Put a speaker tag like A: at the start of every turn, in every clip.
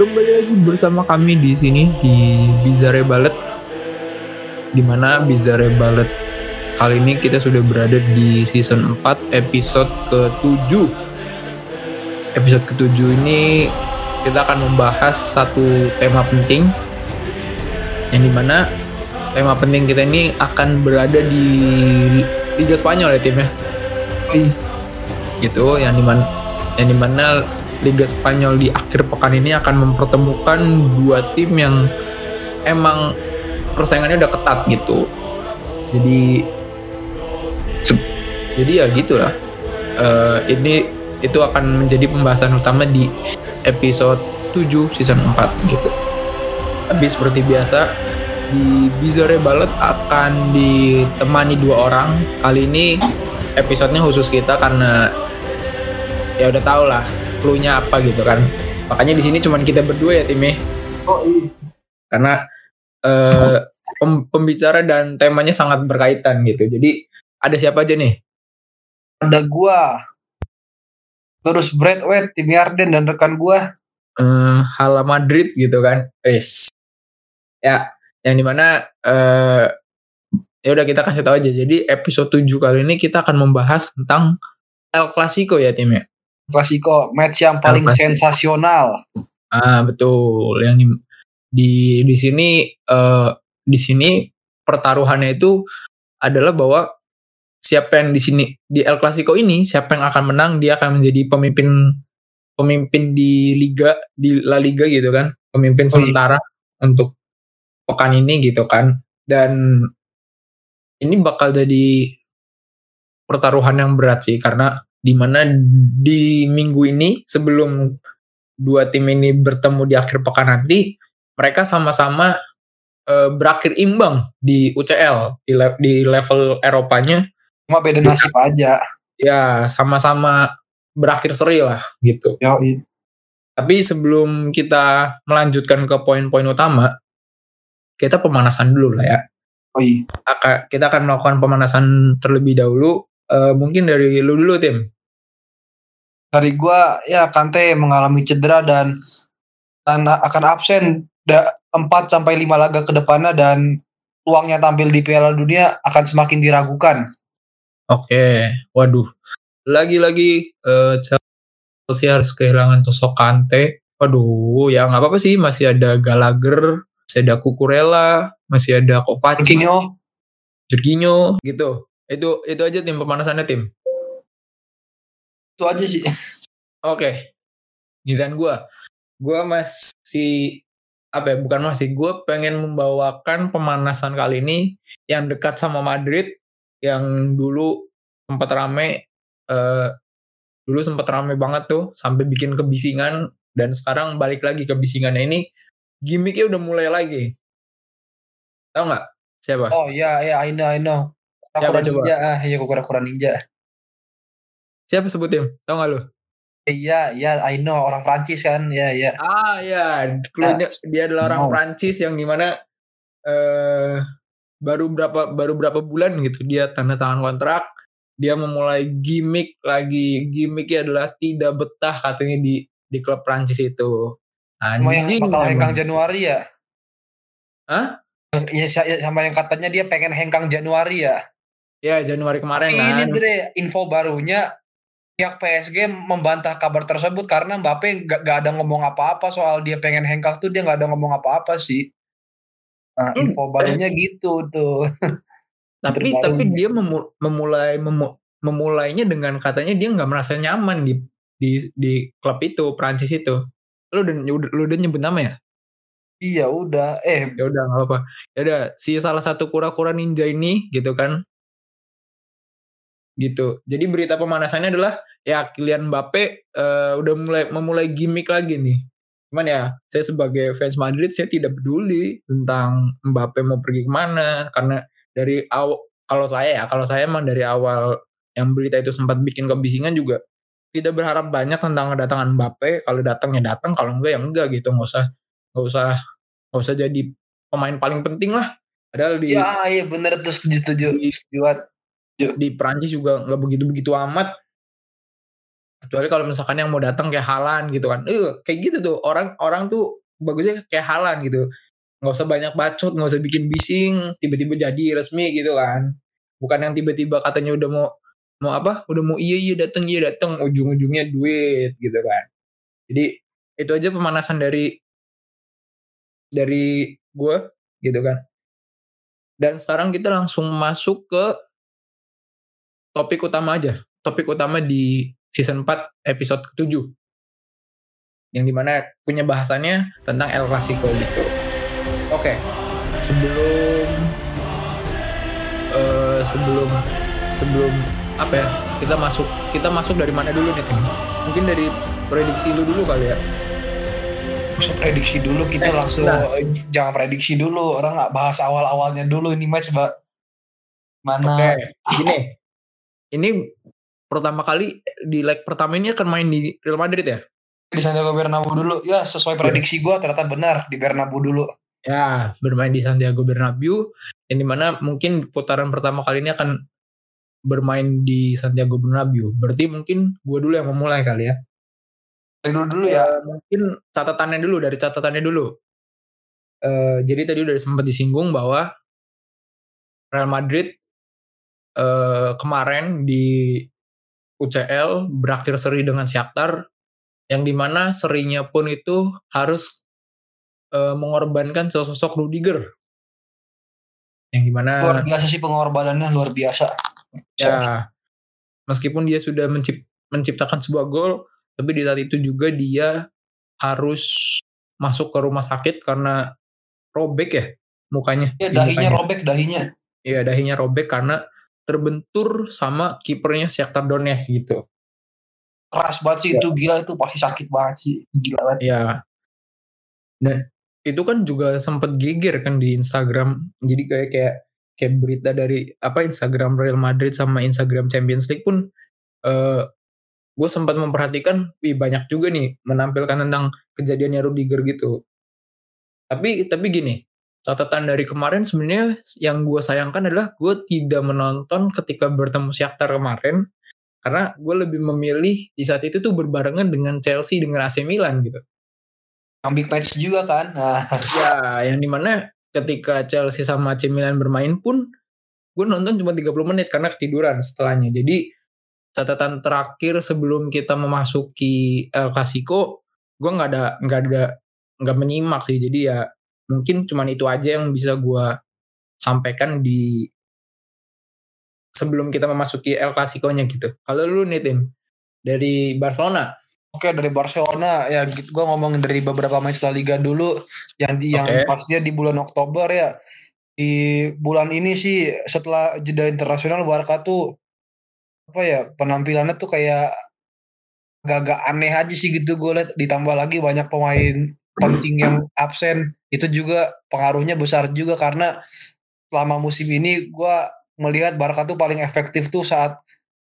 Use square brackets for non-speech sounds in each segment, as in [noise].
A: kembali lagi bersama kami di sini di Bizarre Ballet. Di mana Bizarre Ballet kali ini kita sudah berada di season 4 episode ke-7. Episode ke-7 ini kita akan membahas satu tema penting yang di mana tema penting kita ini akan berada di Liga Spanyol ya timnya gitu yang di mana yang di mana Liga Spanyol di akhir pekan ini akan mempertemukan dua tim yang emang persaingannya udah ketat gitu. Jadi jadi ya gitulah. Eh, ini itu akan menjadi pembahasan utama di episode 7 season 4 gitu. Tapi seperti biasa di Bizarre Ballet akan ditemani dua orang. Kali ini episodenya khusus kita karena ya udah tau lah clue-nya apa gitu kan makanya di sini cuman kita berdua ya timnya
B: Oh iya.
A: karena eh, pem- pembicara dan temanya sangat berkaitan gitu jadi ada siapa aja nih
B: Ada gua. Terus Brad White, Tim Yarden dan rekan gua.
A: eh Hala Madrid gitu kan Wes. ya yang di mana eh ya udah kita kasih tahu aja jadi episode 7 kali ini kita akan membahas tentang El Clasico ya timnya
B: Klasiko match yang paling
A: Klasiko.
B: sensasional.
A: Ah betul. Yang di di di sini eh di sini pertaruhannya itu adalah bahwa siapa yang di sini di El Clasico ini siapa yang akan menang dia akan menjadi pemimpin pemimpin di liga di La Liga gitu kan pemimpin
B: Oh, iya.
A: sementara untuk pekan ini gitu kan dan ini bakal jadi pertaruhan yang berat sih karena di mana di minggu ini sebelum dua tim ini bertemu di akhir pekan nanti mereka sama-sama eh, berakhir imbang di UCL di, le- di level Eropanya.
B: Cuma beda nasib aja.
A: ya sama-sama berakhir seri lah gitu. Tapi sebelum kita melanjutkan ke poin-poin utama kita pemanasan dulu lah ya.
B: Oh iya.
A: Kita akan melakukan pemanasan terlebih dahulu Eh, mungkin dari lu dulu tim
B: Dari gua ya Kante mengalami cedera dan dan akan absen da, 4 sampai 5 laga ke depannya dan peluangnya tampil di Piala Dunia akan semakin diragukan.
A: Oke, waduh. Lagi-lagi eh, Chelsea harus kehilangan Tosok Kante. Waduh, ya nggak apa-apa sih. Masih ada Gallagher, masih ada Kukurela, masih ada Kovacic,
B: Coutinho
A: Jorginho, gitu. Itu itu aja tim pemanasannya tim.
B: itu aja sih.
A: Oke, giliran gue. Gue masih apa ya? Bukan masih. Gue pengen membawakan pemanasan kali ini yang dekat sama Madrid, yang dulu sempat rame. eh, dulu sempat rame banget tuh, sampai bikin kebisingan. Dan sekarang balik lagi kebisingannya ini, gimmicknya udah mulai lagi. Tahu nggak? Siapa?
B: Oh iya iya I know I know. Kura-kura ninja ah iya kura-kura ninja.
A: Siapa sebutin? Tahu nggak lu?
B: Iya iya I know orang Prancis kan. Iya iya.
A: Ah ya, clue-nya
B: Yes.
A: dia adalah orang
B: No.
A: Prancis yang di mana eh baru berapa baru berapa bulan gitu dia tanda tangan kontrak, dia memulai gimmick lagi gimmicknya adalah tidak betah katanya di di klub Prancis itu.
B: Yang
A: Anjing.
B: bakal
A: emang.
B: hengkang Januari ya.
A: Hah?
B: Ya, ya, sama yang katanya dia pengen hengkang Januari ya.
A: Ya Januari kemarin
B: Ini
A: kan.
B: deh info barunya pihak PSG membantah kabar tersebut karena Mbappe gak, gak ada ngomong apa-apa soal dia pengen hengkang tuh dia gak ada ngomong apa-apa sih. Nah,
A: Hmm,
B: info barunya gitu tuh. [laughs]
A: tapi tapi dia memu- memulai memu- memulainya dengan katanya dia nggak merasa nyaman di di di klub itu Prancis itu. Lu udah lu udah nyebut nama ya?
B: Iya udah. Eh
A: ya udah nggak apa-apa ya udah si salah satu kura-kura ninja ini gitu kan gitu. Jadi berita pemanasannya adalah ya Kylian Mbappe eh, udah mulai memulai gimmick lagi nih. Cuman ya saya sebagai fans Madrid saya tidak peduli tentang Mbappe mau pergi ke mana. Karena dari awal kalau saya ya kalau saya emang dari awal yang berita itu sempat bikin kebisingan juga tidak berharap banyak tentang kedatangan Mbappe. Kalau datang ya datang. Kalau enggak ya enggak gitu. Nggak usah nggak usah nggak usah jadi pemain paling penting lah. Padahal di
B: ya iya bener tuh. Setuju setuju. Setuju banget.
A: di Prancis juga nggak begitu begitu amat Kecuali kalau misalkan yang mau datang kayak Halan gitu kan. Eh, kayak gitu tuh. Orang-orang tuh bagusnya kayak Halan gitu. Nggak usah banyak bacot, nggak usah bikin bising, tiba-tiba jadi resmi gitu kan. Bukan yang tiba-tiba katanya udah mau mau apa? Udah mau iya iya datang iya datang, ujung-ujungnya duit gitu kan. Jadi itu aja pemanasan dari dari gue gitu kan. Dan sekarang kita langsung masuk ke topik utama aja. Topik utama di season 4 episode ke-7. Yang di mana punya bahasannya tentang El Clasico gitu. Oke, sebelum uh, sebelum sebelum apa ya kita masuk kita masuk dari mana dulu nih tim? Mungkin dari prediksi lu dulu kali ya.
B: Bisa prediksi dulu kita eh, langsung nah. jangan prediksi dulu orang nggak bahas awal awalnya dulu ini match mbak
A: mana? Oke, okay. gini ini pertama kali di leg pertama ini akan main di Real Madrid ya?
B: Di Santiago Bernabeu dulu. Ya, sesuai iya. prediksi gue ternyata benar di Bernabeu dulu.
A: Ya, bermain di Santiago Bernabeu yang di mana mungkin putaran pertama kali ini akan bermain di Santiago Bernabeu. Berarti mungkin gue dulu yang memulai kali ya.
B: Dari dulu dulu ya.
A: Uh, mungkin catatannya dulu dari catatannya dulu. Uh, jadi tadi udah sempat disinggung bahwa Real Madrid uh, kemarin di UCL berakhir seri dengan Shakhtar yang di mana serinya pun itu harus uh, mengorbankan sosok Rudiger. Yang di mana
B: luar biasa sih pengorbanannya luar biasa.
A: Ya meskipun dia sudah mencipt, menciptakan sebuah gol tapi di saat itu juga dia harus masuk ke rumah sakit karena robek ya mukanya
B: ya dahinya mukanya. robek dahinya.
A: Iya dahinya robek karena terbentur sama kipernya Shakhtar Donetsk gitu.
B: Keras banget sih ya. itu gila itu pasti sakit banget sih gila banget.
A: Iya. Dan itu kan juga sempat geger kan di Instagram. Jadi kayak kayak kayak berita dari apa Instagram Real Madrid sama Instagram Champions League pun uh, eh, gue sempat memperhatikan wih banyak juga nih menampilkan tentang kejadiannya Rudiger gitu. Tapi tapi gini, catatan dari kemarin sebenarnya yang gue sayangkan adalah gue tidak menonton ketika bertemu Shakhtar kemarin karena gue lebih memilih di saat itu tuh berbarengan dengan Chelsea dengan AC Milan gitu.
B: Yang big match juga kan? Nah.
A: Ya, yang di mana ketika Chelsea sama AC Milan bermain pun gue nonton cuma 30 menit karena ketiduran setelahnya. Jadi catatan terakhir sebelum kita memasuki El Clasico, gue nggak ada nggak ada nggak menyimak sih. Jadi ya mungkin cuman itu aja yang bisa gue sampaikan di sebelum kita memasuki El Clasico-nya gitu. Kalau lu nih tim dari Barcelona.
B: Oke dari Barcelona ya gue ngomongin dari beberapa match La Liga dulu yang di okay. yang pastinya di bulan Oktober ya di bulan ini sih setelah jeda internasional Barca tuh apa ya penampilannya tuh kayak agak-agak aneh aja sih gitu gue liat ditambah lagi banyak pemain penting yang absen itu juga pengaruhnya besar juga karena selama musim ini gue melihat Barca tuh paling efektif tuh saat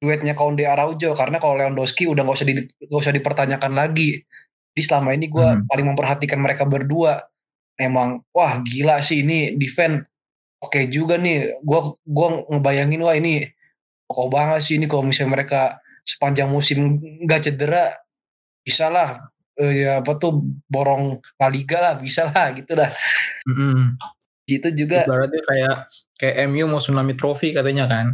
B: duetnya Konde Araujo karena kalau Lewandowski udah nggak usah di, gak usah dipertanyakan lagi. Jadi selama ini gue hmm. paling memperhatikan mereka berdua. Emang wah gila sih ini defense oke okay juga nih. Gue gua ngebayangin wah ini pokok banget sih ini kalau misalnya mereka sepanjang musim nggak cedera bisa lah uh, ya apa tuh borong La Liga lah bisa lah gitu dah. Mm-hmm. Itu juga.
A: Berarti kayak kayak MU mau tsunami trophy katanya kan.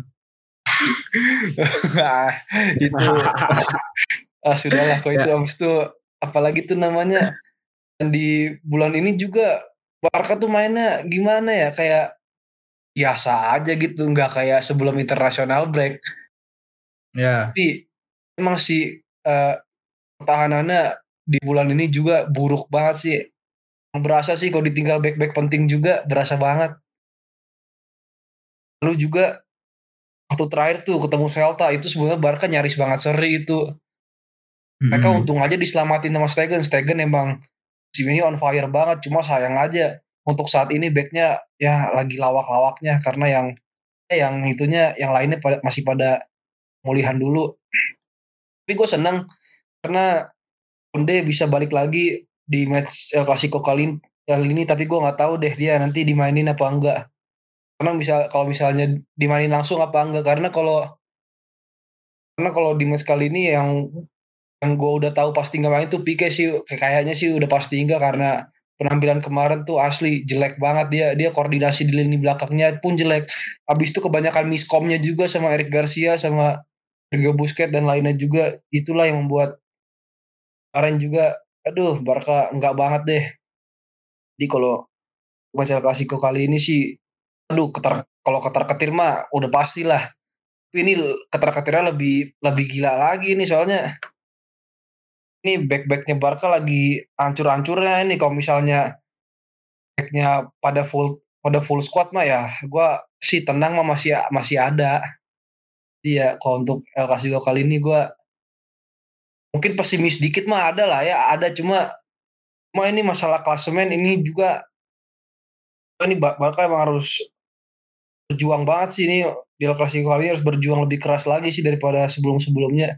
A: [laughs]
B: ah, itu [laughs] ah sudahlah kok itu ya. abis itu apalagi tuh namanya di bulan ini juga Barca tuh mainnya gimana ya kayak biasa aja gitu nggak kayak sebelum internasional break
A: ya
B: tapi emang sih uh, pertahanannya di bulan ini juga buruk banget sih. Berasa sih kalau ditinggal back-back penting juga berasa banget. Lalu juga waktu terakhir tuh ketemu Celta itu sebenarnya Barca nyaris banget seri itu. Mereka mm -hmm. untung aja diselamatin sama Stegen. Stegen emang si ini on fire banget. Cuma sayang aja untuk saat ini backnya ya lagi lawak-lawaknya karena yang yang itunya yang lainnya pada, masih pada mulihan dulu. Tapi gue seneng karena Konde bisa balik lagi di match El Clasico kali, kali ini tapi gue nggak tahu deh dia nanti dimainin apa enggak. Karena bisa kalau misalnya dimainin langsung apa enggak? Karena kalau karena kalau di match kali ini yang yang gue udah tahu pasti nggak main tuh Pique sih kayaknya sih udah pasti enggak karena penampilan kemarin tuh asli jelek banget dia dia koordinasi di lini belakangnya pun jelek. Habis itu kebanyakan miskomnya juga sama Eric Garcia sama Sergio Busquets dan lainnya juga. Itulah yang membuat kemarin juga aduh Barca enggak banget deh. Jadi kalau masalah klasiko kali ini sih aduh ketar kalau ketar ketir mah udah pastilah tapi ini ketar ketirnya lebih lebih gila lagi nih soalnya. Ini back-backnya Barca lagi hancur-hancurnya ini kalau misalnya backnya pada full pada full squad mah ya gue sih tenang mah masih masih ada. Iya kalau untuk El Clasico kali ini gue mungkin pesimis dikit mah ada lah ya ada cuma cuma ini masalah klasemen ini juga ini Barca emang harus berjuang banget sih ini di El Clasico kali harus berjuang lebih keras lagi sih daripada sebelum-sebelumnya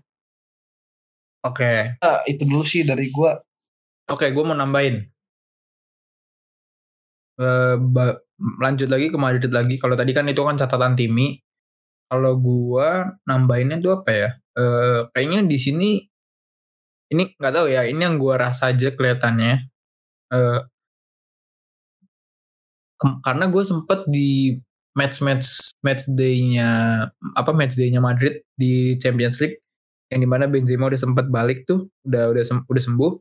A: Oke. Okay.
B: Nah, itu dulu sih dari gue.
A: Oke, okay, gue mau nambahin. Uh, lanjut lagi ke Madrid lagi. Kalau tadi kan itu kan catatan Timi. Kalau gue nambahinnya tuh apa ya? Uh, kayaknya di sini ini nggak tahu ya. Ini yang gue rasa aja kelihatannya. Uh, karena gue sempet di match match match day-nya apa match day-nya Madrid di Champions League yang di mana Benzema udah sempat balik tuh udah udah sem udah sembuh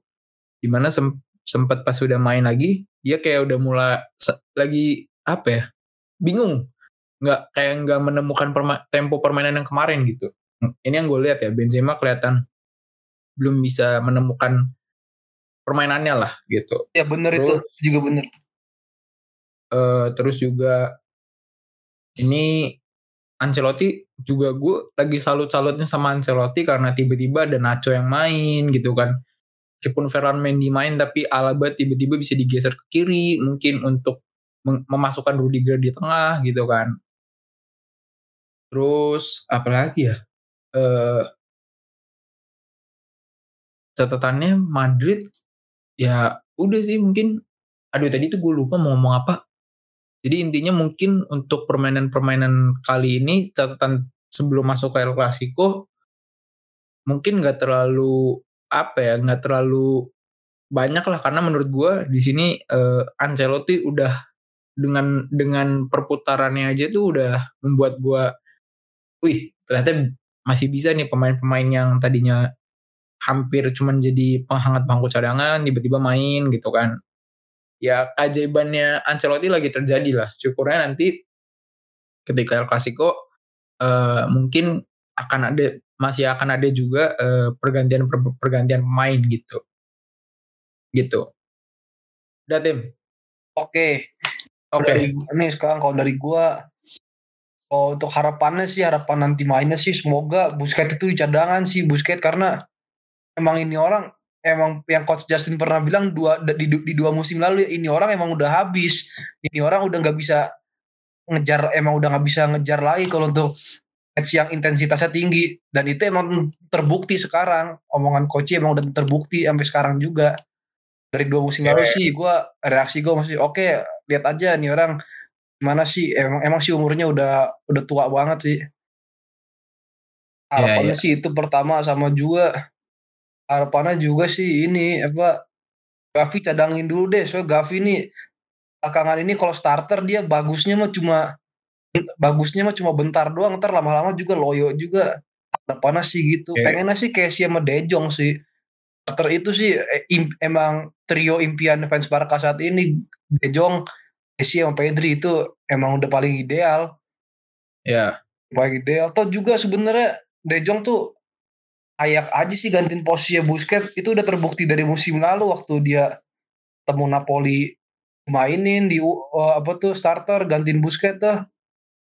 A: di mana sem sempat pas udah main lagi dia kayak udah mulai lagi apa ya bingung nggak kayak nggak menemukan perma tempo permainan yang kemarin gitu ini yang gue lihat ya Benzema kelihatan belum bisa menemukan permainannya lah gitu
B: ya bener itu juga bener
A: uh, terus juga ini Ancelotti juga gue lagi salut-salutnya sama Ancelotti karena tiba-tiba ada Nacho yang main gitu kan. Meskipun Ferran Mendy main tapi Alaba tiba-tiba bisa digeser ke kiri mungkin untuk memasukkan Rudiger di tengah gitu kan. Terus apalagi ya? Uh, catatannya Madrid ya udah sih mungkin aduh tadi tuh gue lupa mau ngomong apa. Jadi intinya mungkin untuk permainan-permainan kali ini catatan sebelum masuk ke El Clasico mungkin nggak terlalu apa ya nggak terlalu banyak lah. Karena menurut gue di sini uh, Ancelotti udah dengan dengan perputarannya aja tuh udah membuat gue, wih ternyata masih bisa nih pemain-pemain yang tadinya hampir cuman jadi penghangat bangku cadangan tiba-tiba main gitu kan ya keajaibannya Ancelotti lagi terjadi lah. Syukurnya nanti ketika El Clasico uh, mungkin akan ada masih akan ada juga uh, pergantian per, pergantian pemain gitu. Gitu. Udah tim.
B: Oke. Oke. Okay. Ini sekarang kalau dari gua kalau untuk harapannya sih harapan nanti mainnya sih semoga Busquets itu cadangan sih Busquets karena emang ini orang emang yang coach Justin pernah bilang dua di, di dua musim lalu ini orang emang udah habis. Ini orang udah nggak bisa ngejar emang udah nggak bisa ngejar lagi kalau untuk match yang intensitasnya tinggi. Dan itu emang terbukti sekarang. Omongan coach emang udah terbukti sampai sekarang juga. Dari dua musim yeah. lalu sih gue reaksi gue masih oke okay, lihat aja nih orang gimana sih? Emang emang sih umurnya udah udah tua banget sih. Iya, harapannya yeah, yeah. sih itu pertama sama juga harapannya juga sih ini apa Gavi cadangin dulu deh. Soalnya Gavi ini belakangan ini kalau starter dia bagusnya mah cuma bagusnya mah cuma bentar doang. Ntar lama-lama juga loyo juga. Harapannya sih gitu. Yeah. pengennya sih kayak si sama Dejong sih. Starter itu sih eh, im, emang trio impian fans Barca saat ini. Dejong Messi sama Pedri itu emang udah paling ideal.
A: Ya yeah.
B: paling ideal. Atau juga sebenarnya Dejong tuh ayak aja sih gantiin posisinya Busquets. Itu udah terbukti dari musim lalu waktu dia temu Napoli mainin di uh, apa tuh starter gantiin Busquets tuh.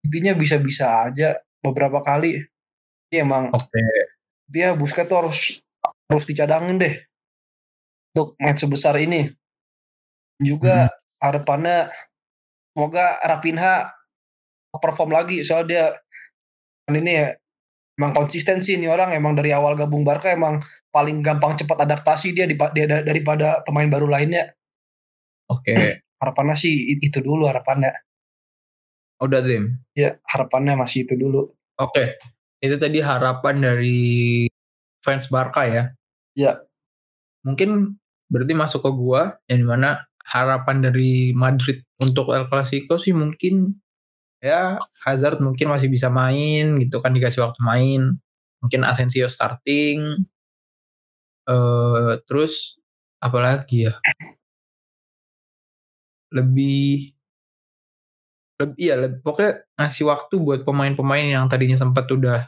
B: Intinya bisa-bisa aja beberapa kali. Dia emang.
A: Okay.
B: dia Busquets tuh harus harus dicadangin deh untuk match sebesar ini. Juga hmm. harapannya semoga Rapinha perform lagi. Soal dia kan ini ya emang konsisten sih ini orang emang dari awal gabung Barca emang paling gampang cepat adaptasi dia, di, dia daripada pemain baru lainnya.
A: Oke. Okay. [clears throat]
B: harapannya sih itu dulu harapannya.
A: Udah Tim.
B: Ya harapannya masih itu dulu.
A: Oke. Okay. Itu tadi harapan dari fans Barca ya.
B: Ya.
A: Mungkin berarti masuk ke gua yang di mana harapan dari Madrid untuk El Clasico sih mungkin ya Hazard mungkin masih bisa main gitu kan dikasih waktu main. Mungkin Asensio starting. Uh, terus apalagi ya? Lebih lebih iya lebih, pokoknya ngasih waktu buat pemain-pemain yang tadinya sempat udah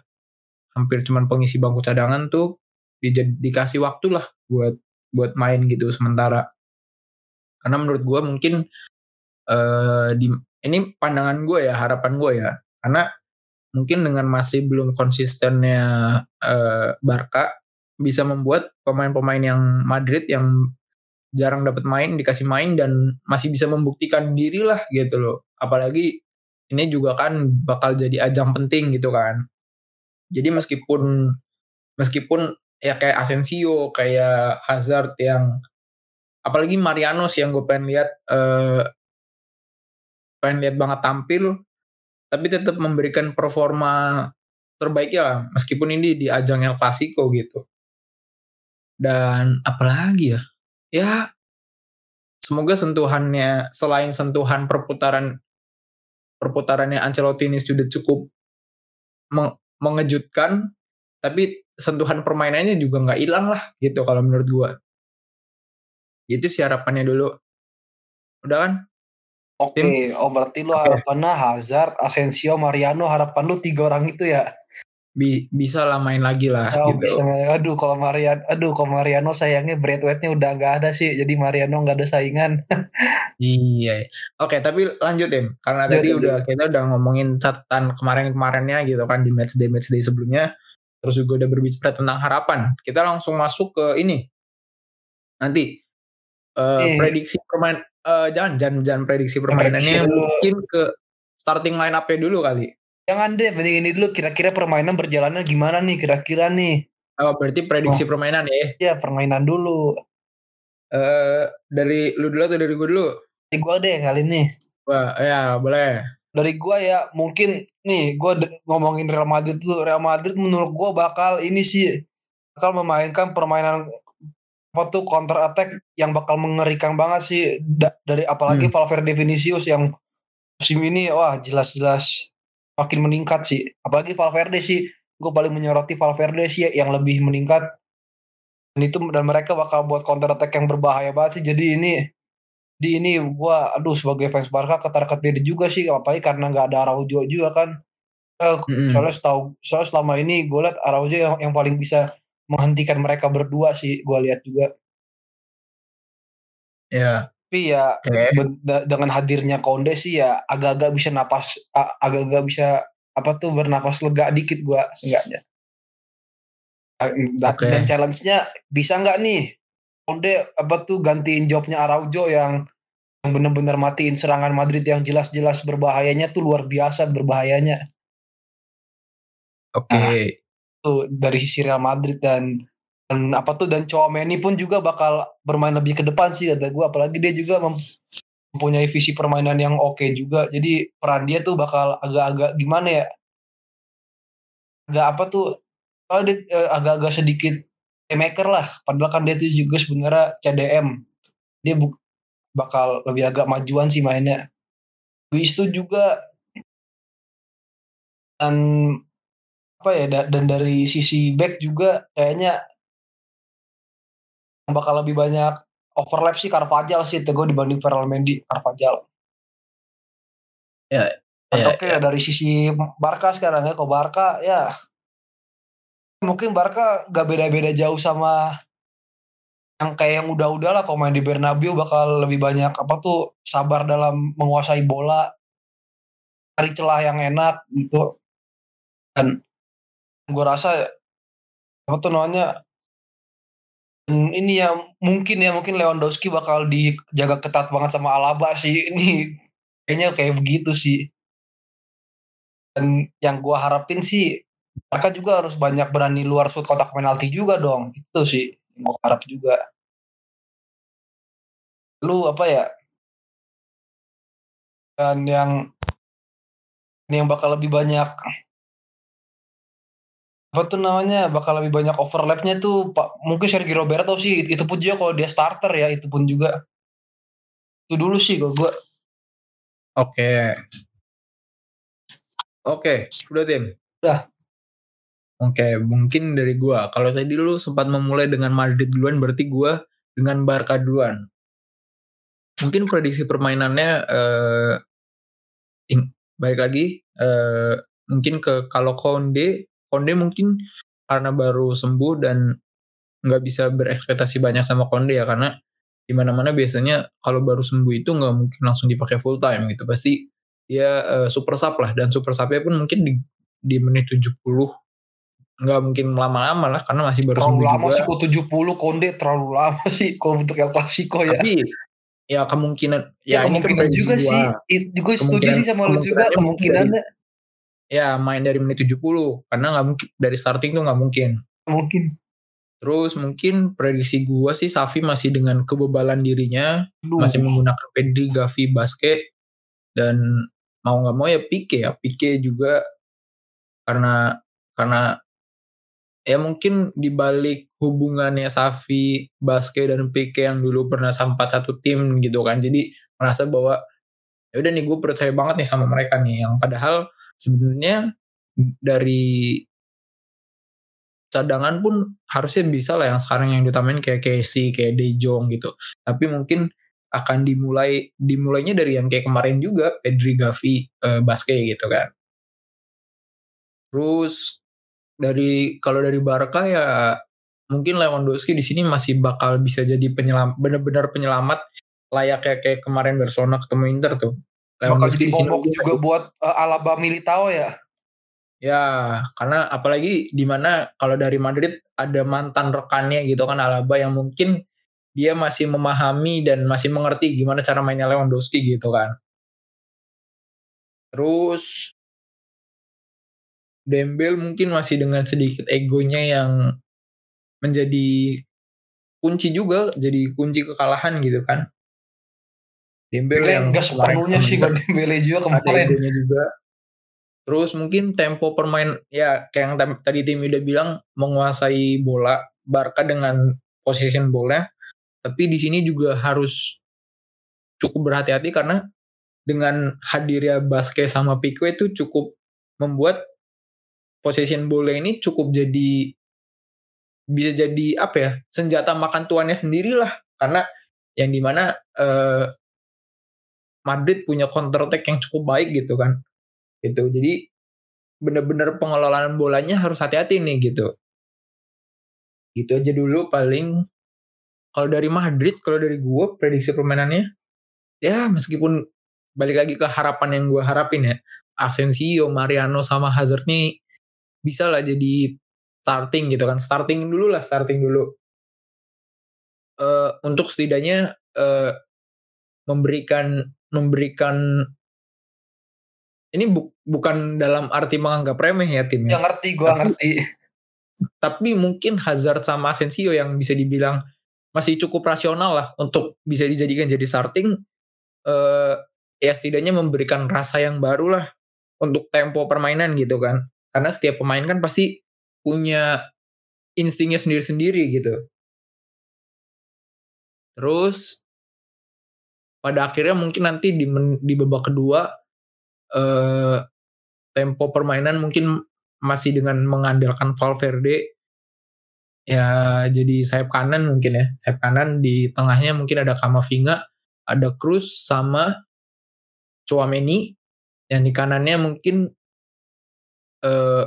A: hampir cuman pengisi bangku cadangan tuh di, dikasih waktu lah buat buat main gitu sementara. Karena menurut gue mungkin uh, di ini pandangan gue ya harapan gue ya. Karena mungkin dengan masih belum konsistennya uh, Barca bisa membuat pemain-pemain yang Madrid yang jarang dapat main dikasih main dan masih bisa membuktikan diri lah gitu loh. Apalagi ini juga kan bakal jadi ajang penting gitu kan. Jadi meskipun meskipun ya kayak Asensio kayak Hazard yang apalagi Mariano sih yang gue pengen lihat uh, pengen lihat banget tampil tapi tetap memberikan performa terbaiknya lah meskipun ini di ajang El Clasico gitu dan apalagi ya ya semoga sentuhannya selain sentuhan perputaran perputarannya Ancelotti ini sudah cukup meng mengejutkan tapi sentuhan permainannya juga nggak hilang lah gitu kalau menurut gue itu sih harapannya dulu. Udah kan?
B: Oke, okay. oh berarti lu harapannya Hazard, Asensio, Mariano, harapan lu tiga orang itu ya?
A: Bi bisa lah main lagi lah
B: bisa, gitu. Bisa main. Aduh kalau Mariano, aduh kalau Mariano sayangnya Braithwaite-nya udah nggak ada sih, jadi Mariano nggak ada saingan. [laughs]
A: iya. Oke, okay, tapi lanjut ya, karena Jadi, tadi udah kita udah ngomongin catatan kemarin-kemarinnya gitu kan di match day match day sebelumnya, terus juga udah berbicara tentang harapan. Kita langsung masuk ke ini. Nanti uh, eh. prediksi permain uh, jangan jangan jangan prediksi permainannya prediksi mungkin ke starting line up-nya dulu kali.
B: Jangan deh, mending ini dulu kira-kira permainan berjalannya gimana nih kira-kira nih.
A: Oh, berarti prediksi oh. permainan ya?
B: Iya, permainan dulu.
A: Eh uh, dari lu dulu atau dari gue dulu?
B: Dari gue deh kali ini.
A: Wah, ya boleh.
B: Dari gue ya mungkin nih gue ngomongin Real Madrid tuh Real Madrid menurut gue bakal ini sih bakal memainkan permainan apa tuh counter attack yang bakal mengerikan banget sih da dari apalagi hmm. Valverde Vinicius yang musim ini wah jelas-jelas makin meningkat sih apalagi Valverde sih gue paling menyoroti Valverde sih yang lebih meningkat dan itu dan mereka bakal buat counter attack yang berbahaya banget sih jadi ini di ini gue aduh sebagai fans Barca ketar ketir juga sih apalagi karena nggak ada Araujo juga kan eh, mm -hmm. soalnya setahu soalnya selama ini gue liat Araujo yang, yang paling bisa menghentikan mereka berdua sih gue lihat juga
A: ya
B: tapi ya okay. dengan hadirnya Konde sih ya agak-agak bisa napas agak-agak bisa apa tuh bernapas lega dikit gue seenggaknya okay. dan challenge-nya bisa nggak nih Konde apa tuh gantiin jobnya Araujo yang yang benar-benar matiin serangan Madrid yang jelas-jelas berbahayanya tuh luar biasa berbahayanya.
A: Oke. Okay. Nah,
B: tuh dari sisi Real Madrid dan dan apa tuh dan Chouameni pun juga bakal bermain lebih ke depan sih kata gue apalagi dia juga mempunyai visi permainan yang oke okay juga. Jadi peran dia tuh bakal agak-agak gimana ya? Agak apa tuh oh, dia eh, agak-agak sedikit playmaker lah. Padahal kan dia tuh juga sebenarnya CDM dia bakal lebih agak majuan sih mainnya. Luis itu juga dan apa ya dan dari sisi back juga kayaknya bakal lebih banyak overlap sih Carvajal sih Tego dibanding Ferrell Mendy Carvajal.
A: Ya.
B: ya Oke okay, ya. dari sisi Barca sekarang ya, kok Barca ya mungkin Barca gak beda-beda jauh sama yang kayak yang udah-udah lah kalau main di Bernabeu bakal lebih banyak apa tuh sabar dalam menguasai bola cari celah yang enak gitu dan gue rasa apa tuh namanya ini ya mungkin ya mungkin Lewandowski bakal dijaga ketat banget sama Alaba sih. [laughs] Ini kayaknya kayak begitu sih. Dan yang gue harapin sih mereka juga harus banyak berani luar shoot kotak penalti juga dong. Itu sih yang gue harap juga. Lu apa ya? Dan yang ini yang bakal lebih banyak apa tuh namanya bakal lebih banyak overlapnya tuh pak mungkin Sergio Roberto sih itu pun juga kalau dia starter ya itu pun juga itu dulu sih kalau gue
A: Oke. Oke, udah tim.
B: Udah.
A: Oke, mungkin dari gua. Kalau tadi lu sempat memulai dengan Madrid duluan, berarti gua dengan Barca duluan. Mungkin prediksi permainannya eh balik lagi eh mungkin ke kalau Konde, Konde mungkin karena baru sembuh dan nggak bisa berekspektasi banyak sama Konde ya karena di mana-mana biasanya kalau baru sembuh itu nggak mungkin langsung dipakai full time gitu. Pasti dia eh, super sub lah dan super subnya pun mungkin di di menit 70 nggak mungkin lama-lama lah karena masih baru
B: terlalu
A: sembuh
B: lama
A: juga.
B: sih kok 70 konde terlalu lama [laughs] sih kalau untuk El Clasico ya.
A: Tapi ya kemungkinan
B: ya,
A: ya,
B: kemungkinan juga
A: gua.
B: sih. It- gue setuju
A: Kemungkinan-
B: sih sama lu juga
A: kemungkinannya ya main dari menit 70 karena nggak mungkin dari starting tuh nggak mungkin.
B: Mungkin.
A: Terus mungkin prediksi gua sih Safi masih dengan kebebalan dirinya
B: Aduh.
A: masih menggunakan Pedri, Gavi, Basque dan mau nggak mau ya Pique ya. Pique juga karena karena ya mungkin dibalik hubungannya Safi, Basque dan Pique yang dulu pernah sempat satu tim gitu kan. Jadi merasa bahwa ya udah nih gue percaya banget nih sama mereka nih. Yang padahal sebenarnya dari cadangan pun harusnya bisa lah yang sekarang yang ditamain kayak Casey, kayak De Jong gitu. Tapi mungkin akan dimulai dimulainya dari yang kayak kemarin juga Pedri, Gavi, eh, Basque gitu kan. Terus dari kalau dari Barca ya mungkin Lewandowski di sini masih bakal bisa jadi penyelam benar-benar penyelamat layaknya kayak kemarin Barcelona ketemu Inter tuh.
B: Bakal jadi momok
A: mungkin
B: juga buat uh, Alaba Militao ya
A: Ya, karena apalagi di mana kalau dari Madrid ada mantan rekannya gitu kan Alaba yang mungkin dia masih memahami dan masih mengerti gimana cara mainnya Lewandowski gitu kan. Terus Dembel mungkin masih dengan sedikit egonya yang menjadi kunci juga, jadi kunci kekalahan gitu kan. Dembel yang
B: Dembele gak sepenuhnya sih kalau Dembele juga kemarin
A: juga. Terus mungkin tempo permain ya kayak yang tadi tim udah bilang menguasai bola Barca dengan position bola. Tapi di sini juga harus cukup berhati-hati karena dengan hadirnya Basque sama Pique itu cukup membuat position bola ini cukup jadi bisa jadi apa ya senjata makan tuannya sendiri lah karena yang di mana eh, Madrid punya counter attack yang cukup baik gitu kan. Gitu. Jadi bener-bener pengelolaan bolanya harus hati-hati nih gitu. Gitu aja dulu paling. Kalau dari Madrid kalau dari gue prediksi permainannya ya meskipun balik lagi ke harapan yang gue harapin ya Asensio, Mariano sama Hazard nih bisa lah jadi starting gitu kan. Starting dulu lah starting dulu. Eh, untuk setidaknya eh, memberikan memberikan ini bu- bukan dalam arti menganggap remeh ya timnya.
B: Ya ngerti gue ngerti.
A: tapi mungkin Hazard sama Asensio yang bisa dibilang masih cukup rasional lah untuk bisa dijadikan jadi starting eh ya setidaknya memberikan rasa yang baru lah untuk tempo permainan gitu kan. Karena setiap pemain kan pasti punya instingnya sendiri-sendiri gitu. Terus pada akhirnya mungkin nanti di, men- di babak kedua eh tempo permainan mungkin masih dengan mengandalkan Valverde ya jadi sayap kanan mungkin ya. Sayap kanan di tengahnya mungkin ada Kamavinga ada Cruz sama Chouameni yang di kanannya mungkin eh,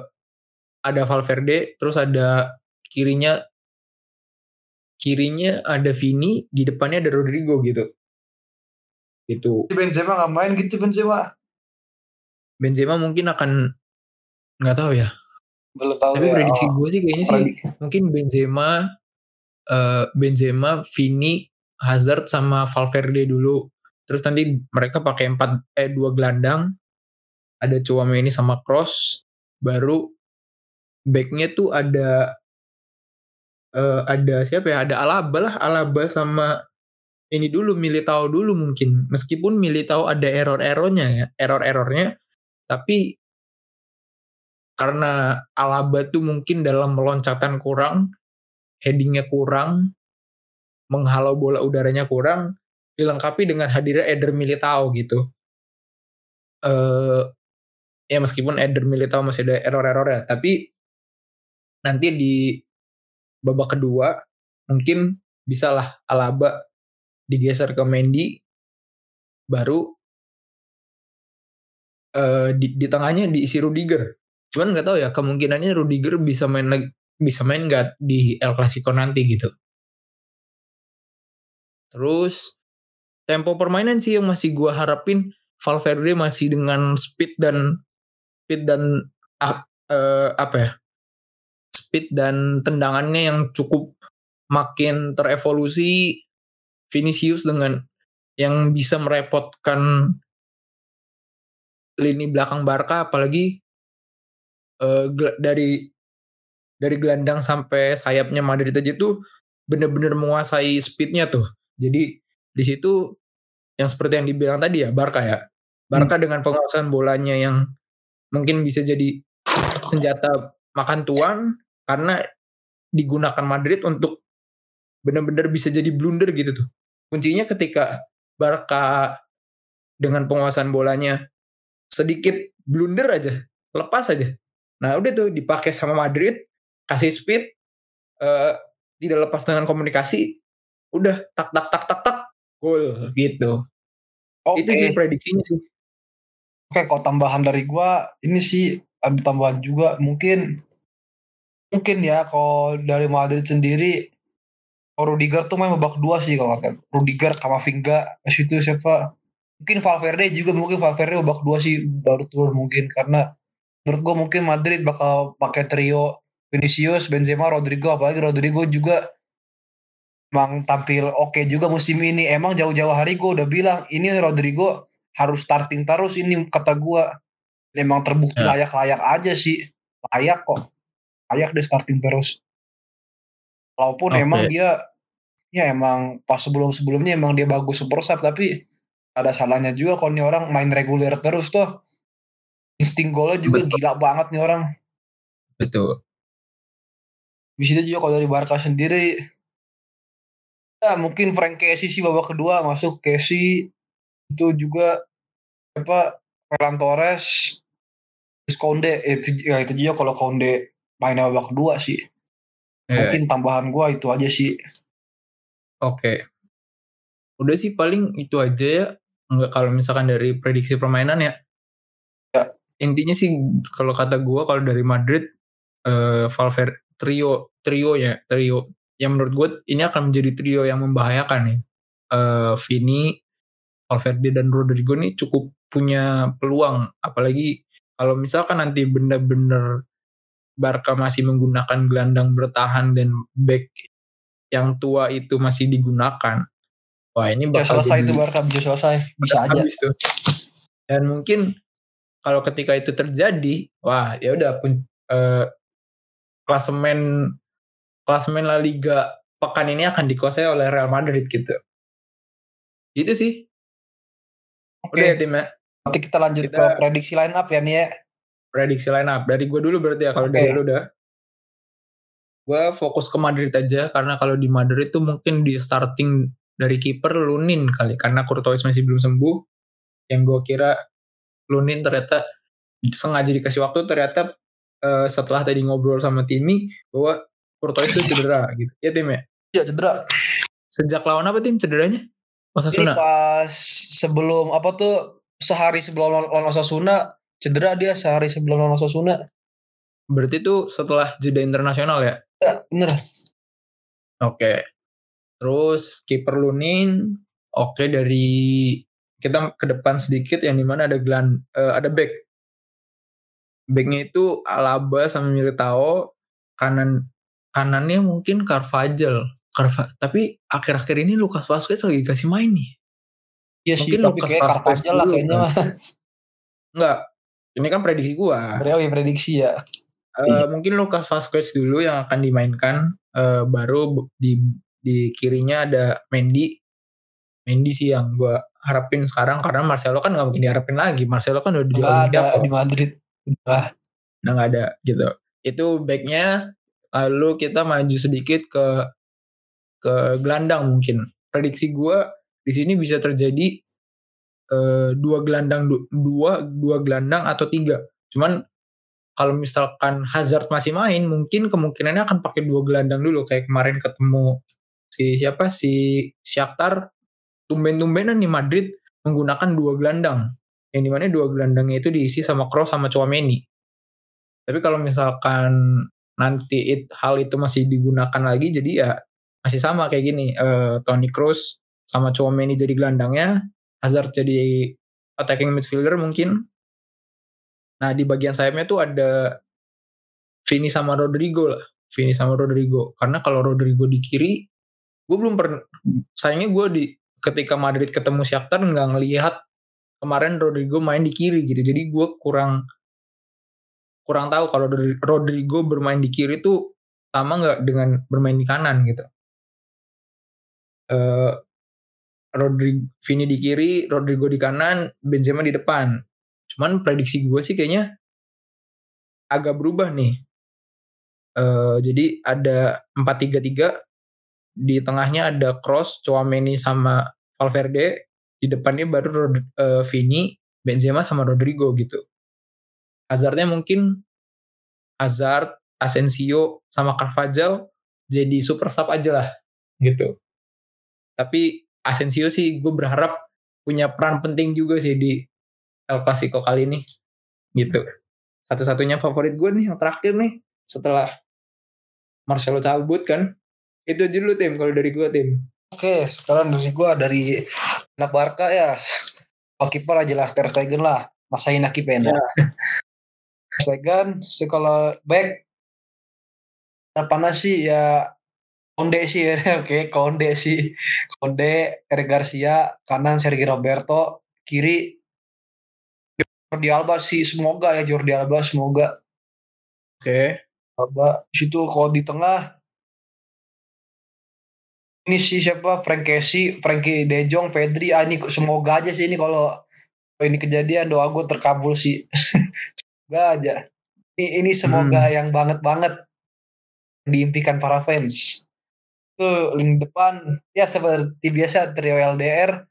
A: ada Valverde terus ada kirinya kirinya ada Vini di depannya ada Rodrigo gitu gitu.
B: Benzema nggak main gitu Benzema.
A: Benzema mungkin akan nggak tahu ya.
B: Belum tahu
A: tapi
B: ya.
A: prediksi
B: oh,
A: gue sih kayaknya sih mungkin Benzema eh, Benzema Vini Hazard sama Valverde dulu. Terus nanti mereka pakai empat eh dua gelandang. Ada Chouameni sama Cross baru backnya tuh ada eh, ada siapa ya? Ada Alaba lah Alaba sama ini dulu Militao dulu mungkin meskipun Militao ada error-errornya ya error-errornya tapi karena Alaba tuh mungkin dalam meloncatan kurang, headingnya kurang, menghalau bola udaranya kurang, dilengkapi dengan hadirnya Eder Militao gitu. Eh ya meskipun Eder Militao masih ada error-error ya, tapi nanti di babak kedua mungkin bisalah Alaba digeser ke Mendy baru uh, di, di tengahnya diisi Rudiger. Cuman nggak tahu ya kemungkinannya Rudiger bisa main bisa main nggak di El Clasico nanti gitu. Terus tempo permainan sih yang masih gua harapin Valverde masih dengan speed dan speed dan uh, uh, apa ya speed dan tendangannya yang cukup makin terevolusi Vinicius dengan yang bisa merepotkan lini belakang Barca apalagi uh, dari dari gelandang sampai sayapnya Madrid aja tuh bener-bener menguasai speednya tuh jadi di situ yang seperti yang dibilang tadi ya Barca ya Barca hmm. dengan penguasaan bolanya yang mungkin bisa jadi senjata makan tuan karena digunakan Madrid untuk benar-benar bisa jadi blunder gitu tuh. Kuncinya ketika Barca dengan penguasaan bolanya sedikit blunder aja, lepas aja. Nah udah tuh dipakai sama Madrid, kasih speed, uh, tidak lepas dengan komunikasi, udah tak tak tak tak tak gol gitu. Okay. Itu sih prediksinya sih.
B: Oke, kok tambahan dari gua ini sih ada tambahan juga mungkin mungkin ya kalau dari Madrid sendiri Rudiger tuh main babak dua sih kalau kan Rudiger Kamavinga itu siapa? Mungkin Valverde juga mungkin Valverde babak dua sih baru turun mungkin. Karena menurut gua mungkin Madrid bakal pakai trio Vinicius, Benzema, Rodrigo. Apalagi Rodrigo juga emang tampil oke okay juga musim ini. Emang jauh-jauh hari gue udah bilang ini Rodrigo harus starting terus ini kata gue memang terbukti ya. layak-layak aja sih. Layak kok. Layak deh starting terus. Walaupun okay. emang dia ya emang pas sebelum-sebelumnya emang dia bagus super sub tapi ada salahnya juga kalau nih orang main reguler terus tuh insting golnya juga betul. gila banget nih orang.
A: Betul.
B: Di situ juga kalau dari Barca sendiri ya mungkin Frank Casey sih babak kedua masuk. Casey itu juga apa Ferran Torres terus Konde eh, itu ya itu juga kalau Konde main babak kedua sih. Yeah. mungkin tambahan gua itu aja sih
A: oke. Okay. udah sih paling itu aja ya nggak kalau misalkan dari prediksi permainan ya. Ya. Intinya sih kalau kata gua kalau dari Madrid uh, Valverde trio trio ya trio. Yang menurut gue ini akan menjadi trio yang membahayakan nih. Uh, Vini Valverde dan Rodrigo ini cukup punya peluang. Apalagi kalau misalkan nanti benar-benar Barca masih menggunakan gelandang bertahan dan back yang tua itu masih digunakan wah ini
B: bakal bisa selesai itu Barca bisa selesai bisa aja tuh.
A: dan mungkin kalau ketika itu terjadi wah ya udah pun uh, klasemen klasemen La Liga pekan ini akan dikuasai oleh Real Madrid gitu itu sih
B: Oke. Udah ya tim ya. Nanti kita lanjut kita, ke prediksi line up ya nih ya.
A: Prediksi line up dari gue dulu berarti ya kalau okay. dari lu udah. Gue fokus ke Madrid aja karena kalau di Madrid tuh mungkin di starting dari kiper Lunin kali karena Courtois masih belum sembuh. Yang gue kira Lunin ternyata sengaja dikasih waktu ternyata uh, setelah tadi ngobrol sama Timi bahwa Courtois itu cedera [laughs] gitu. Ya tim ya?
B: Iya cedera.
A: Sejak lawan apa tim cederanya?
B: Osasuna. Ini pas sebelum apa tuh sehari sebelum lawan Osasuna cedera dia sehari sebelum lawan Osasuna.
A: Berarti itu setelah jeda internasional ya?
B: Ya, bener.
A: Oke. Terus kiper Lunin, oke dari kita ke depan sedikit yang di mana ada Glan, uh, ada back. Backnya itu Alaba sama Militao, kanan kanannya mungkin Carvajal. Carva tapi akhir-akhir ini Lukas Vazquez lagi kasih main nih.
B: Iya sih, Mungkin Lukas kayak Vazquez lah kayaknya.
A: Enggak, ini kan prediksi gua.
B: Oh ya prediksi ya.
A: Uh, mungkin Lukas Vazquez dulu yang akan dimainkan, uh, baru di di kirinya ada Mendy. Mendy sih yang gua harapin sekarang karena Marcelo kan nggak mungkin diharapin lagi. Marcelo kan udah di
B: ada di Madrid. Udah.
A: udah nggak ada gitu itu backnya lalu kita maju sedikit ke ke gelandang mungkin prediksi gue di sini bisa terjadi eh, dua gelandang du- dua dua gelandang atau tiga cuman kalau misalkan Hazard masih main mungkin kemungkinannya akan pakai dua gelandang dulu. Kayak kemarin ketemu si siapa? Si Shakhtar. Tumben-tumbenan nih Madrid menggunakan dua gelandang. Yang di mana dua gelandangnya itu diisi sama Kroos sama Chouameni tapi kalau misalkan nanti it, hal itu masih digunakan lagi jadi ya masih sama kayak gini. Eh, Toni Kroos sama Chouameni jadi gelandangnya. Hazard jadi attacking midfielder mungkin nah di bagian sayapnya tuh ada Vini sama Rodrigo lah. Vini sama Rodrigo. Karena kalau Rodrigo di kiri gue belum pernah sayangnya gue di ketika Madrid ketemu Shakhtar nggak ngelihat kemarin Rodrigo main di kiri gitu. Jadi gue kurang kurang tahu kalau Rodri- Rodrigo bermain di kiri tuh sama nggak dengan bermain di kanan gitu. Eh Rodrigo Vini di kiri Rodrigo di kanan Benzema di depan cuman prediksi gue sih kayaknya agak berubah nih Eh jadi ada 4-3-3 di tengahnya ada Cross, Chouameni sama Valverde, di depannya baru Rod- eh, Vini, Benzema sama Rodrigo gitu. Hazardnya mungkin Hazard, Asensio sama Carvajal jadi super sub aja lah gitu. Tapi Asensio sih gue berharap punya peran penting juga sih di El Clasico kali ini gitu. Satu-satunya favorit gue nih yang terakhir nih setelah Marcelo cabut kan. Itu aja dulu tim kalau dari gue tim.
B: Oke, sekarang dari gua dari anak Barca ya. Kiper aja jelas Ter Stegen lah. Masa Inaki Pena. Ter Stegen, sih kalau back harapannya sih ya Konde sih ya. [laughs] Oke, Konde sih. Konde, Eric Garcia, kanan Sergio Roberto, kiri Jordi Alba sih semoga ya Jordi Alba semoga.
A: Oke.
B: Alba Di situ kalau di tengah ini sih siapa? Frank Casey, Frankie De Jong, Pedri ah ini semoga aja sih ini kalau ini kejadian doa gue terkabul sih. [laughs] Semoga aja. Ini, ini semoga yang banget banget diimpikan para fans. Tuh lini depan ya seperti biasa trio LDR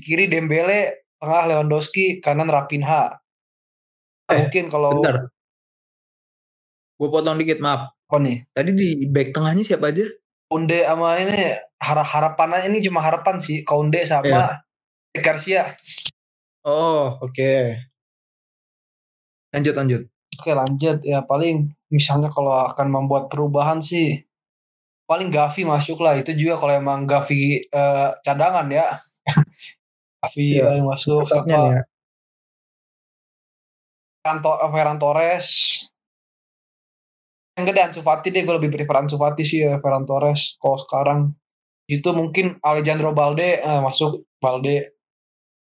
B: kiri Dembele tengah Lewandowski kanan Rapinha
A: Eh,
B: mungkin kalau
A: Bentar. Gue potong dikit maaf.
B: apa nih
A: Tadi di back tengahnya siapa aja?
B: Konde sama ini har harapan ini cuma harapan sih Konde sama
A: Iya.
B: Garcia
A: Oh, oke. Lanjut lanjut.
B: Oke lanjut ya paling misalnya kalau akan membuat perubahan sih paling Gavi masuk lah itu juga kalau emang Gavi eh, cadangan ya Gavi
A: Iya,
B: paling masuk apa?
A: nih ya.
B: To- Ferran Torres. Yang gede Ansu Fati deh gue lebih prefer Ansu Fati sih ya Ferran Torres. Kalau sekarang itu mungkin Alejandro Balde eh, masuk Balde.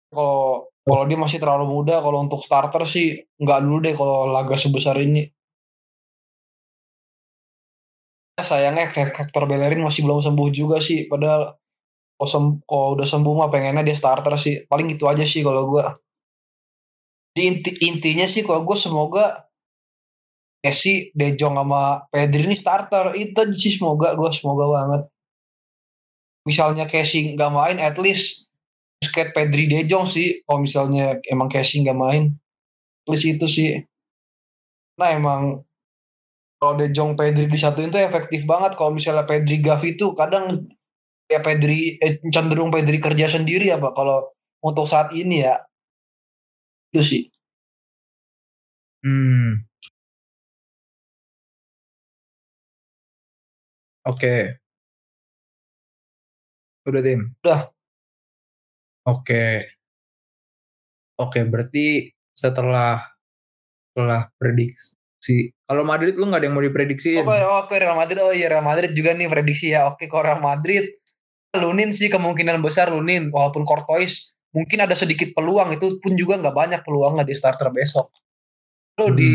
B: Kalau kalau dia masih terlalu muda kalau untuk starter sih nggak dulu deh kalau laga sebesar ini. Ya, sayangnya Hector Bellerin masih belum sembuh juga sih padahal kalau, sem- kalau udah sembuh mah pengennya dia starter sih. Paling gitu aja sih kalau gue inti intinya sih kalau gue semoga Messi, De Jong sama Pedri ini starter. Itu sih semoga gue semoga banget. Misalnya Casey nggak main at least Busquets, Pedri, De Jong sih. Kalau misalnya emang Casey nggak main at itu sih. Nah emang kalau De Jong Pedri disatuin tuh efektif banget. Kalau misalnya Pedri Gavi tuh kadang ya Pedri eh, cenderung Pedri kerja sendiri apa kalau untuk saat ini ya itu sih
A: Hmm. Oke. Udah tim.
B: Udah.
A: Oke. Oke, berarti setelah setelah prediksi kalau Madrid lu nggak ada yang mau diprediksiin.
B: Oke, oke Real Madrid. Oh iya Real Madrid juga nih prediksi ya. Oke, kalau Real Madrid Lunin sih kemungkinan besar Lunin walaupun Courtois mungkin ada sedikit peluang itu pun juga nggak banyak peluangnya di starter besok. Lalu
A: Hmm.
B: di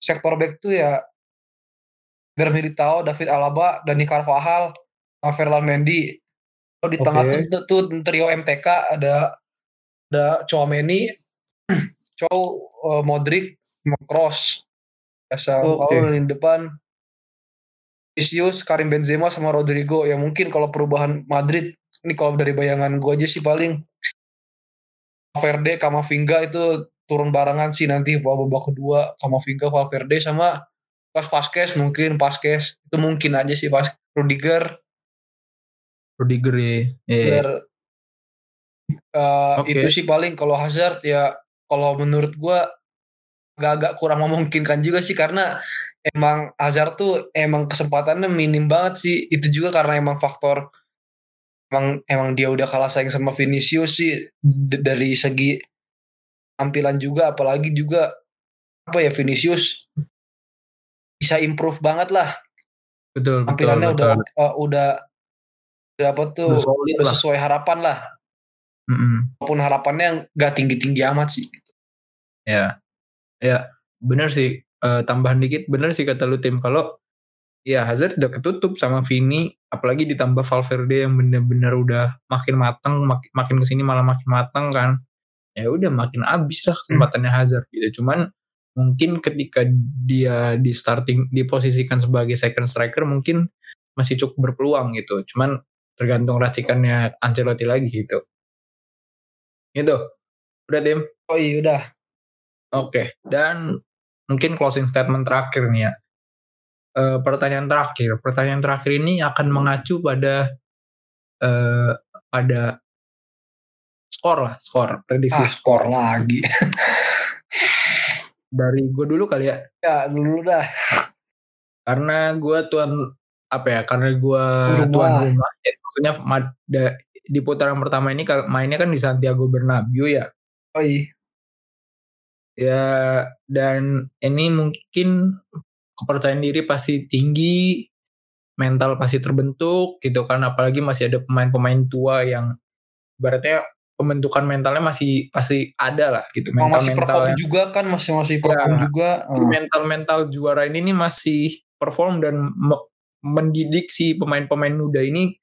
B: sektor back tuh ya Eder Militao, David Alaba, Dani Carvajal, Ferland Mendy. Lalu di
A: Oke.
B: tengah tuh, tuh, trio MTK ada ada Chouameni, [clears throat] Chow, eh, Modric, Kroos. Asal
A: Oke.
B: Paulo di depan Vinicius, Karim Benzema sama Rodrigo. Ya mungkin kalau perubahan Madrid ini kalau dari bayangan gue aja sih paling Valverde, Kamavinga itu turun barengan sih nanti babak kedua Kamavinga, Valverde sama pas Vasquez mungkin Vasquez itu mungkin aja sih pas Rudiger
A: Rudiger ya.
B: Biar, uh,
A: Oke.
B: itu sih paling kalau Hazard ya kalau menurut gua agak-agak kurang memungkinkan juga sih karena emang Hazard tuh emang kesempatannya minim banget sih itu juga karena emang faktor emang emang dia udah kalah saing sama Vinicius sih D- dari segi tampilan juga apalagi juga apa ya Vinicius bisa improve banget lah
A: Betul, betul,
B: tampilannya
A: betul.
B: udah uh, udah udah apa tuh
A: Udah lah.
B: sesuai harapan lah
A: Mm-mm.
B: walaupun harapannya nggak tinggi-tinggi amat sih.
A: Ya, ya, bener sih. Eh, tambahan dikit, bener sih kata lu tim. Kalau ya Hazard udah ketutup sama Vini, apalagi ditambah Valverde yang bener-bener udah makin matang, mak- makin ke sini malah makin matang kan. Ya udah makin abis lah kesempatannya Hazard gitu. Cuman mungkin ketika dia di starting diposisikan sebagai second striker mungkin masih cukup berpeluang gitu. Cuman tergantung racikannya Ancelotti lagi gitu. Gitu. Udah tim.
B: Oh iya udah.
A: Oke, dan mungkin closing statement terakhir nih ya. Eh, pertanyaan terakhir, pertanyaan terakhir ini akan mengacu pada eh, pada skor lah, skor, prediksi
B: Ah,
A: skor
B: lagi. [laughs]
A: dari gue dulu kali ya,
B: ya dulu dah.
A: karena gue tuan apa ya, karena gue tuan rumah, ya, maksudnya di putaran pertama ini mainnya kan di Santiago Bernabeu ya,
B: Oh iya.
A: Ya dan ini mungkin kepercayaan diri pasti tinggi mental pasti terbentuk gitu kan apalagi masih ada pemain-pemain tua yang ibaratnya pembentukan mentalnya masih pasti ada lah gitu mental
B: masih
A: mental
B: perform juga kan masih masih perform
A: Ya.
B: juga.
A: mental mental juara ini nih masih perform dan me- mendidik si pemain-pemain muda ini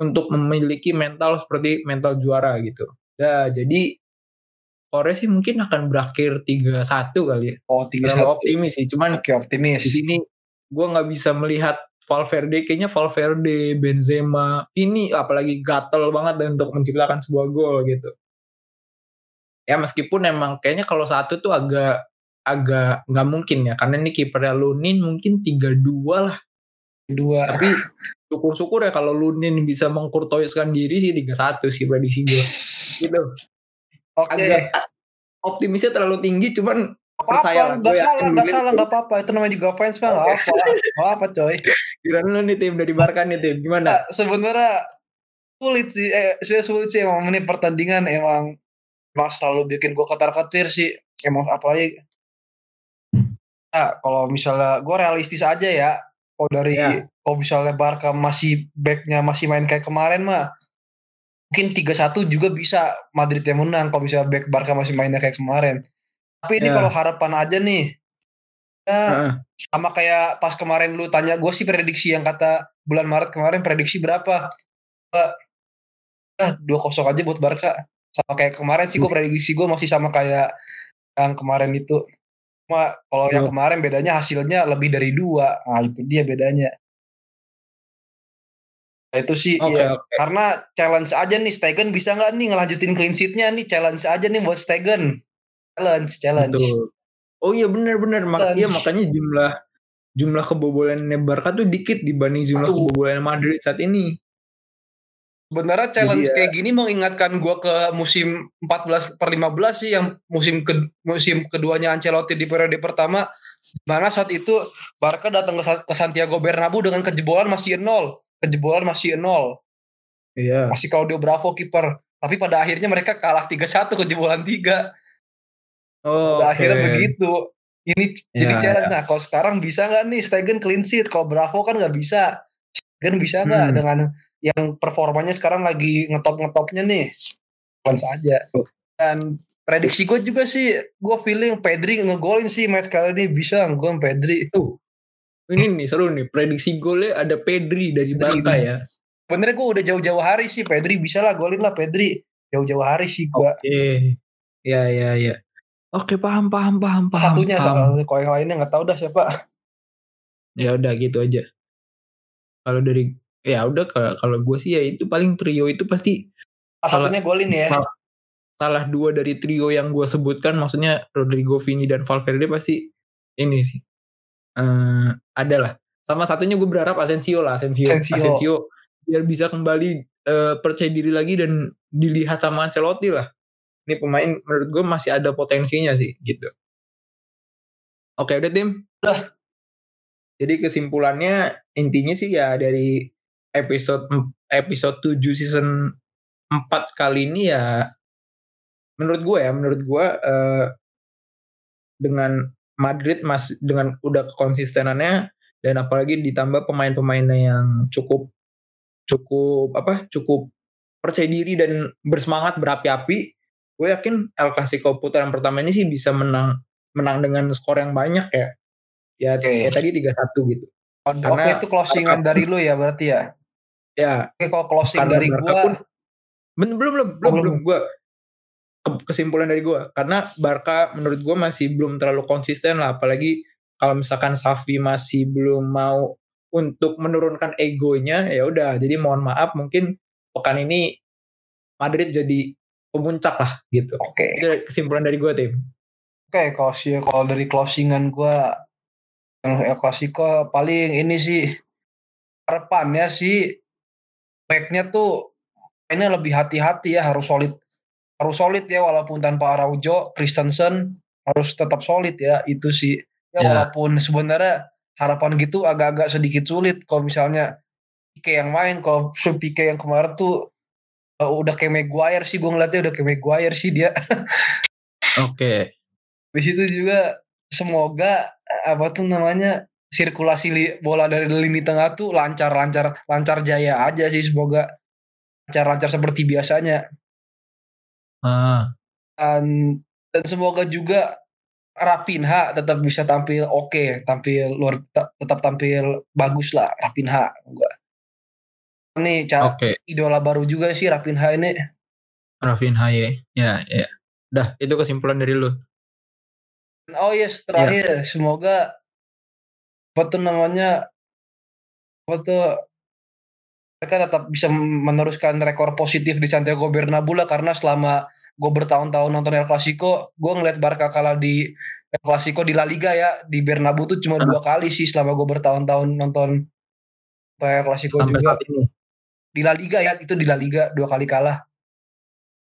A: untuk memiliki mental seperti mental juara gitu ya jadi Korea sih mungkin akan berakhir 3-1 kali ya
B: Oh tiga
A: terlalu
B: satu.
A: optimis sih cuman
B: Oke optimis.
A: di sini gue nggak bisa melihat Valverde kayaknya Valverde Benzema ini apalagi gatel banget dan untuk menciptakan sebuah gol gitu ya meskipun emang kayaknya kalau satu tuh agak agak nggak mungkin ya karena ini kipernya Lunin mungkin 3-2 lah
B: Dua.
A: tapi syukur-syukur ya kalau Lunin bisa mengkurtoiskan diri sih 3-1 sih prediksi gue [laughs] gitu
B: Oke.
A: agak optimisnya terlalu tinggi cuman
B: Apa
A: percaya lah,
B: Gak salah, gak salah, gak apa-apa. Itu namanya juga fans mah, gak apa. Gak apa coy. [laughs]
A: kira lu nih tim dari Barca nih tim gimana
B: Nah, sebenarnya sulit sih, eh, sebenarnya sulit sih emang ini pertandingan emang emang selalu bikin gue ketar-ketir sih. Emang apalagi Nah, kalau misalnya gue realistis aja ya. Kalau dari
A: Ya.
B: kalau misalnya Barca masih backnya masih main kayak kemarin mah mungkin 3-1 juga bisa Madrid yang menang kalau misalnya back Barca masih mainnya kayak kemarin. Tapi ini
A: Ya.
B: kalau harapan aja nih. Ya,
A: Heeh.
B: sama kayak pas kemarin lu tanya gue sih prediksi yang kata bulan Maret kemarin prediksi berapa? Ah, 2-0 aja buat Barca. Sama kayak kemarin sih gue prediksi gue masih sama kayak yang kemarin itu. Cuma kalau yang
A: Oh.
B: kemarin bedanya hasilnya lebih dari dua. Nah itu dia bedanya. Itu sih
A: Oke,
B: ya.
A: oke.
B: karena challenge aja nih Stegen bisa nggak nih ngelanjutin clean sheet-nya nih challenge aja nih buat Stegen. Challenge, challenge.
A: Betul. Oh iya benar-benar Mak iya makanya jumlah jumlah kebobolannya Barca tuh dikit dibanding jumlah
B: Aduh.
A: kebobolan Madrid saat ini.
B: Sebenarnya challenge
A: Jadi ya-
B: kayak gini mengingatkan gua ke musim 14 per 15 sih yang musim ke, musim keduanya Ancelotti di periode pertama mana saat itu Barca datang ke, ke Santiago Bernabeu dengan kejebolan masih nol, kejebolan masih nol,
A: Iya.
B: masih Claudio Bravo kiper. Tapi pada akhirnya mereka kalah 3-1 kejebolan 3.
A: Oh,
B: Pada
A: oke.
B: akhirnya begitu. Ini
A: Ya,
B: jadi challenge. Nah, kalau sekarang bisa nggak nih Stegen clean sheet? Kalau Bravo kan nggak bisa. Stegen bisa nggak
A: Hmm.
B: dengan yang performanya sekarang lagi ngetop-ngetopnya nih? Challenge aja.
A: Oh.
B: Dan prediksi gue juga sih, gue feeling Pedri ngegolin sih match kali ini bisa ngegolin Pedri.
A: Tuh. Ini nih seru nih prediksi golnya ada Pedri dari. Barca ya.
B: Benernya gue udah jauh-jauh hari sih Pedri bisa lah golin lah Pedri. Jauh-jauh hari sih gue.
A: Oke. Ya ya ya. Oke paham paham paham paham.
B: Satunya
A: paham.
B: kalau yang lainnya nggak tahu dah siapa.
A: Ya udah gitu aja. Kalau dari ya udah kalau kalau gue sih ya itu paling trio itu pasti
B: Salah satunya golin ya.
A: salah, salah dua dari trio yang gue sebutkan maksudnya Rodrigo Vini dan Valverde pasti ini sih eh ada lah. Sama satunya gue berharap Asensio lah Asensio.
B: Asensio.
A: Asensio, biar bisa kembali eh, percaya diri lagi dan dilihat sama Ancelotti lah. Ini pemain menurut gue masih ada potensinya sih gitu. Oke udah tim?
B: Udah.
A: jadi kesimpulannya intinya sih ya dari episode episode 7 season 4 kali ini ya menurut gue ya menurut gue eh, dengan Madrid masih dengan udah konsistenannya dan apalagi ditambah pemain-pemainnya yang cukup cukup apa cukup percaya diri dan bersemangat berapi-api gue yakin El Clasico putaran pertama ini sih bisa menang menang dengan skor yang banyak ya ya
B: Oke.
A: kayak tadi 3-1 gitu
B: Oke
A: Karena-
B: itu closingan dari lu ya berarti ya.
A: ya
B: Oke kalau closing dari
A: Ben- belum belum belum
B: belum.
A: belum gue kesimpulan dari gue karena Barca menurut gue masih belum terlalu konsisten lah. Apalagi kalau misalkan Safi masih belum mau untuk menurunkan egonya ya udah. Jadi mohon maaf mungkin pekan ini Madrid jadi pemuncak lah gitu.
B: Oke.
A: itu kesimpulan dari gue tim.
B: Oke, kalau sih kalau dari closingan gua yang El Clasico paling ini sih harapannya sih backnya tuh ini lebih hati-hati ya harus solid harus solid ya walaupun tanpa Araujo, Christensen harus tetap solid ya itu sih. Ya,
A: Ya.
B: walaupun sebenarnya harapan gitu agak-agak sedikit sulit kalau misalnya Pique yang main. Kalau [laughs] Pique yang kemarin tuh uh, udah kayak Maguire sih gue ngeliatnya udah kayak Maguire sih dia. [laughs]
A: Oke.
B: Di situ juga semoga eh, apa tuh namanya sirkulasi li- bola dari lini tengah tuh lancar-lancar lancar jaya aja sih semoga lancar-lancar seperti biasanya
A: ah
B: dan dan semoga juga Rapinha tetap bisa tampil oke tampil luar te- tetap tampil bagus lah Rapinha ini ca-
A: oke.
B: idola baru juga sih Rapinha ini.
A: Rafinha ya. Ya ya. Dah itu kesimpulan dari lu.
B: Oh yes, terakhir. Semoga apa tuh namanya apa tuh mereka tetap bisa meneruskan rekor positif di Santiago Bernabeu lah karena selama gue bertahun-tahun nonton El Clasico, gue ngeliat Barca kalah di El Clasico di La Liga ya. Di Bernabeu tuh cuma dua kali sih selama gue bertahun-tahun nonton nonton El Clasico
A: sampai
B: juga.
A: saat ini.
B: Di La Liga ya itu di La Liga dua kali kalah.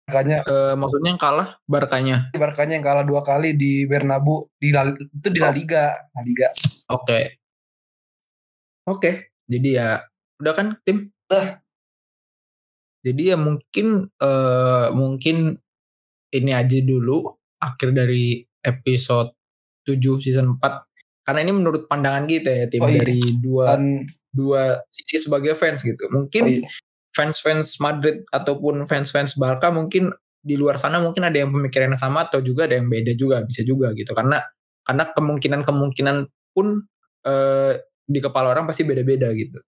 B: Makanya
A: Eh, maksudnya yang kalah Barkanya
B: Barkanya yang kalah dua kali di Bernabeu di La, itu di La Liga La Liga.
A: Oke. Oke. Jadi ya udah kan tim?
B: Udah.
A: Jadi ya mungkin eh mungkin ini aja dulu akhir dari episode 7 season 4. Karena ini menurut pandangan kita ya tim
B: Oh iya.
A: dari dua dua sisi sebagai fans gitu. Mungkin
B: oh iya.
A: fans-fans Madrid ataupun fans-fans Barca mungkin di luar sana mungkin ada yang pemikirannya sama atau juga ada yang beda juga bisa juga gitu karena karena kemungkinan-kemungkinan pun eh, di kepala orang pasti beda-beda gitu.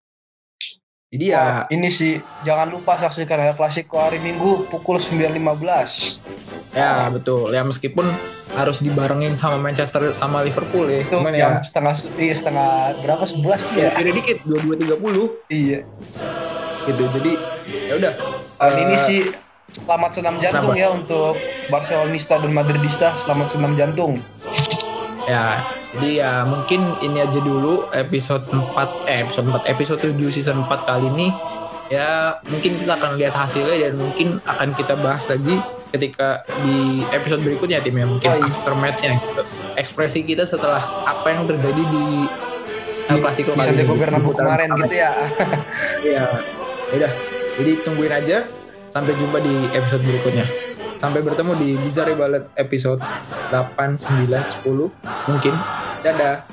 A: Jadi ya
B: ini sih jangan lupa saksikan El Clasico hari Minggu pukul 9.15.
A: ya betul ya meskipun harus dibarengin sama Manchester sama Liverpool ya.
B: Itu
A: Cuman
B: yang
A: ya
B: setengah iya, setengah berapa 11 ya?
A: beda dikit 22.30
B: Iya.
A: gitu. Jadi ya udah eh,
B: ini sih selamat senam jantung
A: kenapa?
B: ya untuk Barcelonista dan Madridista. Selamat senam jantung.
A: Ya, jadi ya mungkin ini aja dulu episode 4 eh episode 4 episode 7 season 4 kali ini ya mungkin kita akan lihat hasilnya dan mungkin akan kita bahas lagi ketika di episode berikutnya tim ya mungkin
B: Oh, iya.
A: after matchnya gitu. Ekspresi kita setelah apa yang terjadi di El Clasico
B: Di
A: kali ini.
B: Kemarin gitu ya.
A: Iya. Yaudah, jadi tungguin aja sampai jumpa di episode berikutnya. Sampai bertemu di Bizarre Ballet episode 8, 9, 10 mungkin. Dadah.